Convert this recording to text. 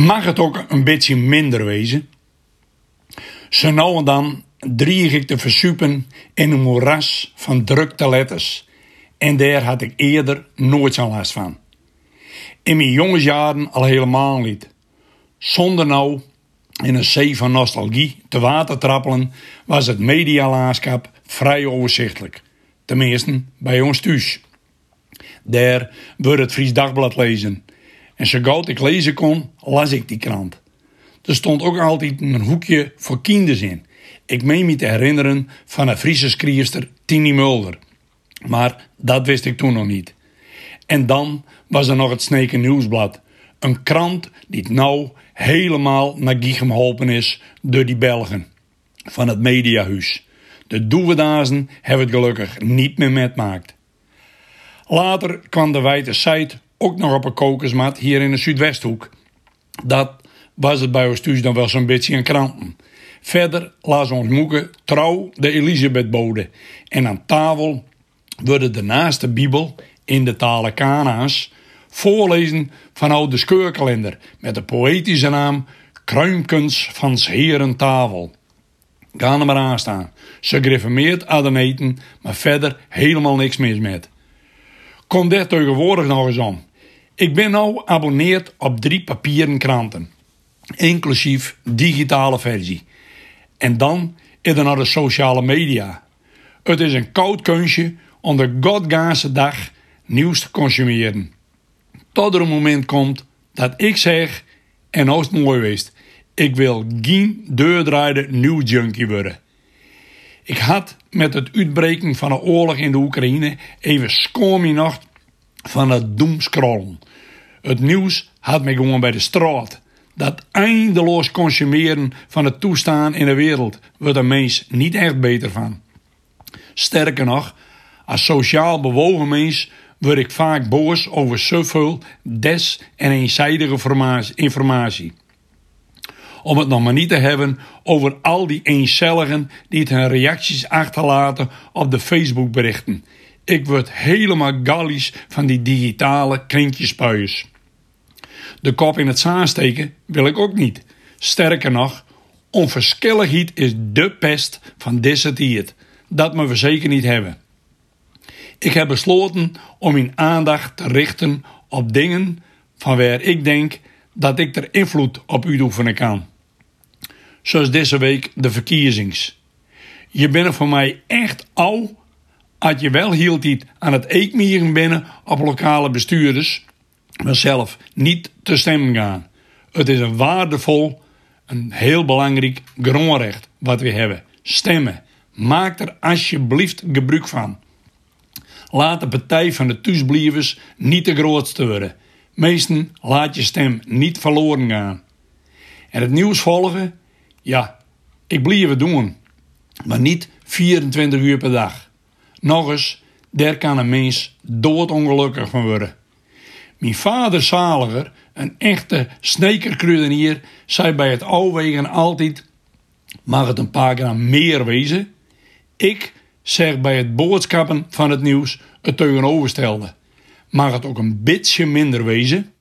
mag het ook een beetje minder wezen? Zo nou en dan dreig ik te versupen in een moeras van drukte letters. En daar had ik eerder nooit zo'n last van. In mijn jongensjaren al helemaal niet. Zonder nou in een zee van nostalgie te water trappelen, was het medialandschap vrij overzichtelijk. Tenminste, bij ons thuis. Daar wordt het Fries Dagblad lezen. En zo gauw ik lezen kon, las ik die krant. Er stond ook altijd een hoekje voor kinders in. Ik meen me te herinneren van een Friese schrijfster Tini Mulder. Maar dat wist ik toen nog niet. En dan was er nog het Sneken Nieuwsblad. Een krant die nou helemaal naar Giechem geholpen is door die Belgen van het Mediahuis. De Doevedazen hebben het gelukkig niet meer metmaakt. Later kwam de wijte site ook nog op een kokersmat hier in de Zuidwesthoek. Dat was het bij ons thuis dan wel zo'n beetje een kranten. Verder las ons moeke trouw de Elisabethbode. En aan tafel worden de naaste Bijbel in de talen Kana's voorlezen van oude scheurkalender met de poëtische naam Kruimkens van Heren Tafel. Ga er maar aan staan. Ze gereformeerd aan eten, maar verder helemaal niks mis met. Kom daar tegenwoordig nog eens om. Ik ben nou abonneerd op drie papieren kranten, inclusief digitale versie. En dan is er nog de sociale media. Het is een koud kunstje om de godgaanse dag nieuws te consumeren. Tot er een moment komt dat ik zeg, en als het mooi weest, ik wil geen deurdraaide nieuw junkie worden. Ik had met het uitbreken van de oorlog in de Oekraïne even nacht van het doemscrollen. Het nieuws had me gewoon bij de straat. Dat eindeloos consumeren van het toestaan in de wereld wordt een mens niet echt beter van. Sterker nog, als sociaal bewogen mens word ik vaak boos over zoveel des- en eenzijdige informatie. Om het nog maar niet te hebben over al die eencelligen die het hun reacties achterlaten op de Facebookberichten. Ik word helemaal gallisch van die digitale krentjespuiers. De kop in het zaan steken wil ik ook niet. Sterker nog, onverschilligheid is de pest van deze tijd. Dat moeten we zeker niet hebben. Ik heb besloten om mijn aandacht te richten op dingen van waar ik denk dat ik er invloed op uitoefenen kan. Zoals deze week de verkiezings. Je bent voor mij echt oud als je wel hield aan het eekmieren binnen op lokale bestuurders, maar zelf niet te stemmen gaan. Het is een waardevol, een heel belangrijk grondrecht wat we hebben. Stemmen. Maak er alsjeblieft gebruik van. Laat de partij van de thuisblievers niet de grootste worden. Meesten laat je stem niet verloren gaan. En het nieuws volgen? Ja, ik blijf het doen. Maar niet 24 uur per dag. Nog eens, daar kan een mens doodongelukkig van worden. Mijn vader Zaliger, een echte snekerkruidenier, zei bij het overwegen altijd: mag het een paar gram meer wezen? Ik zeg bij het boodschappen van het nieuws het tegenovergestelde. Mag het ook een beetje minder wezen?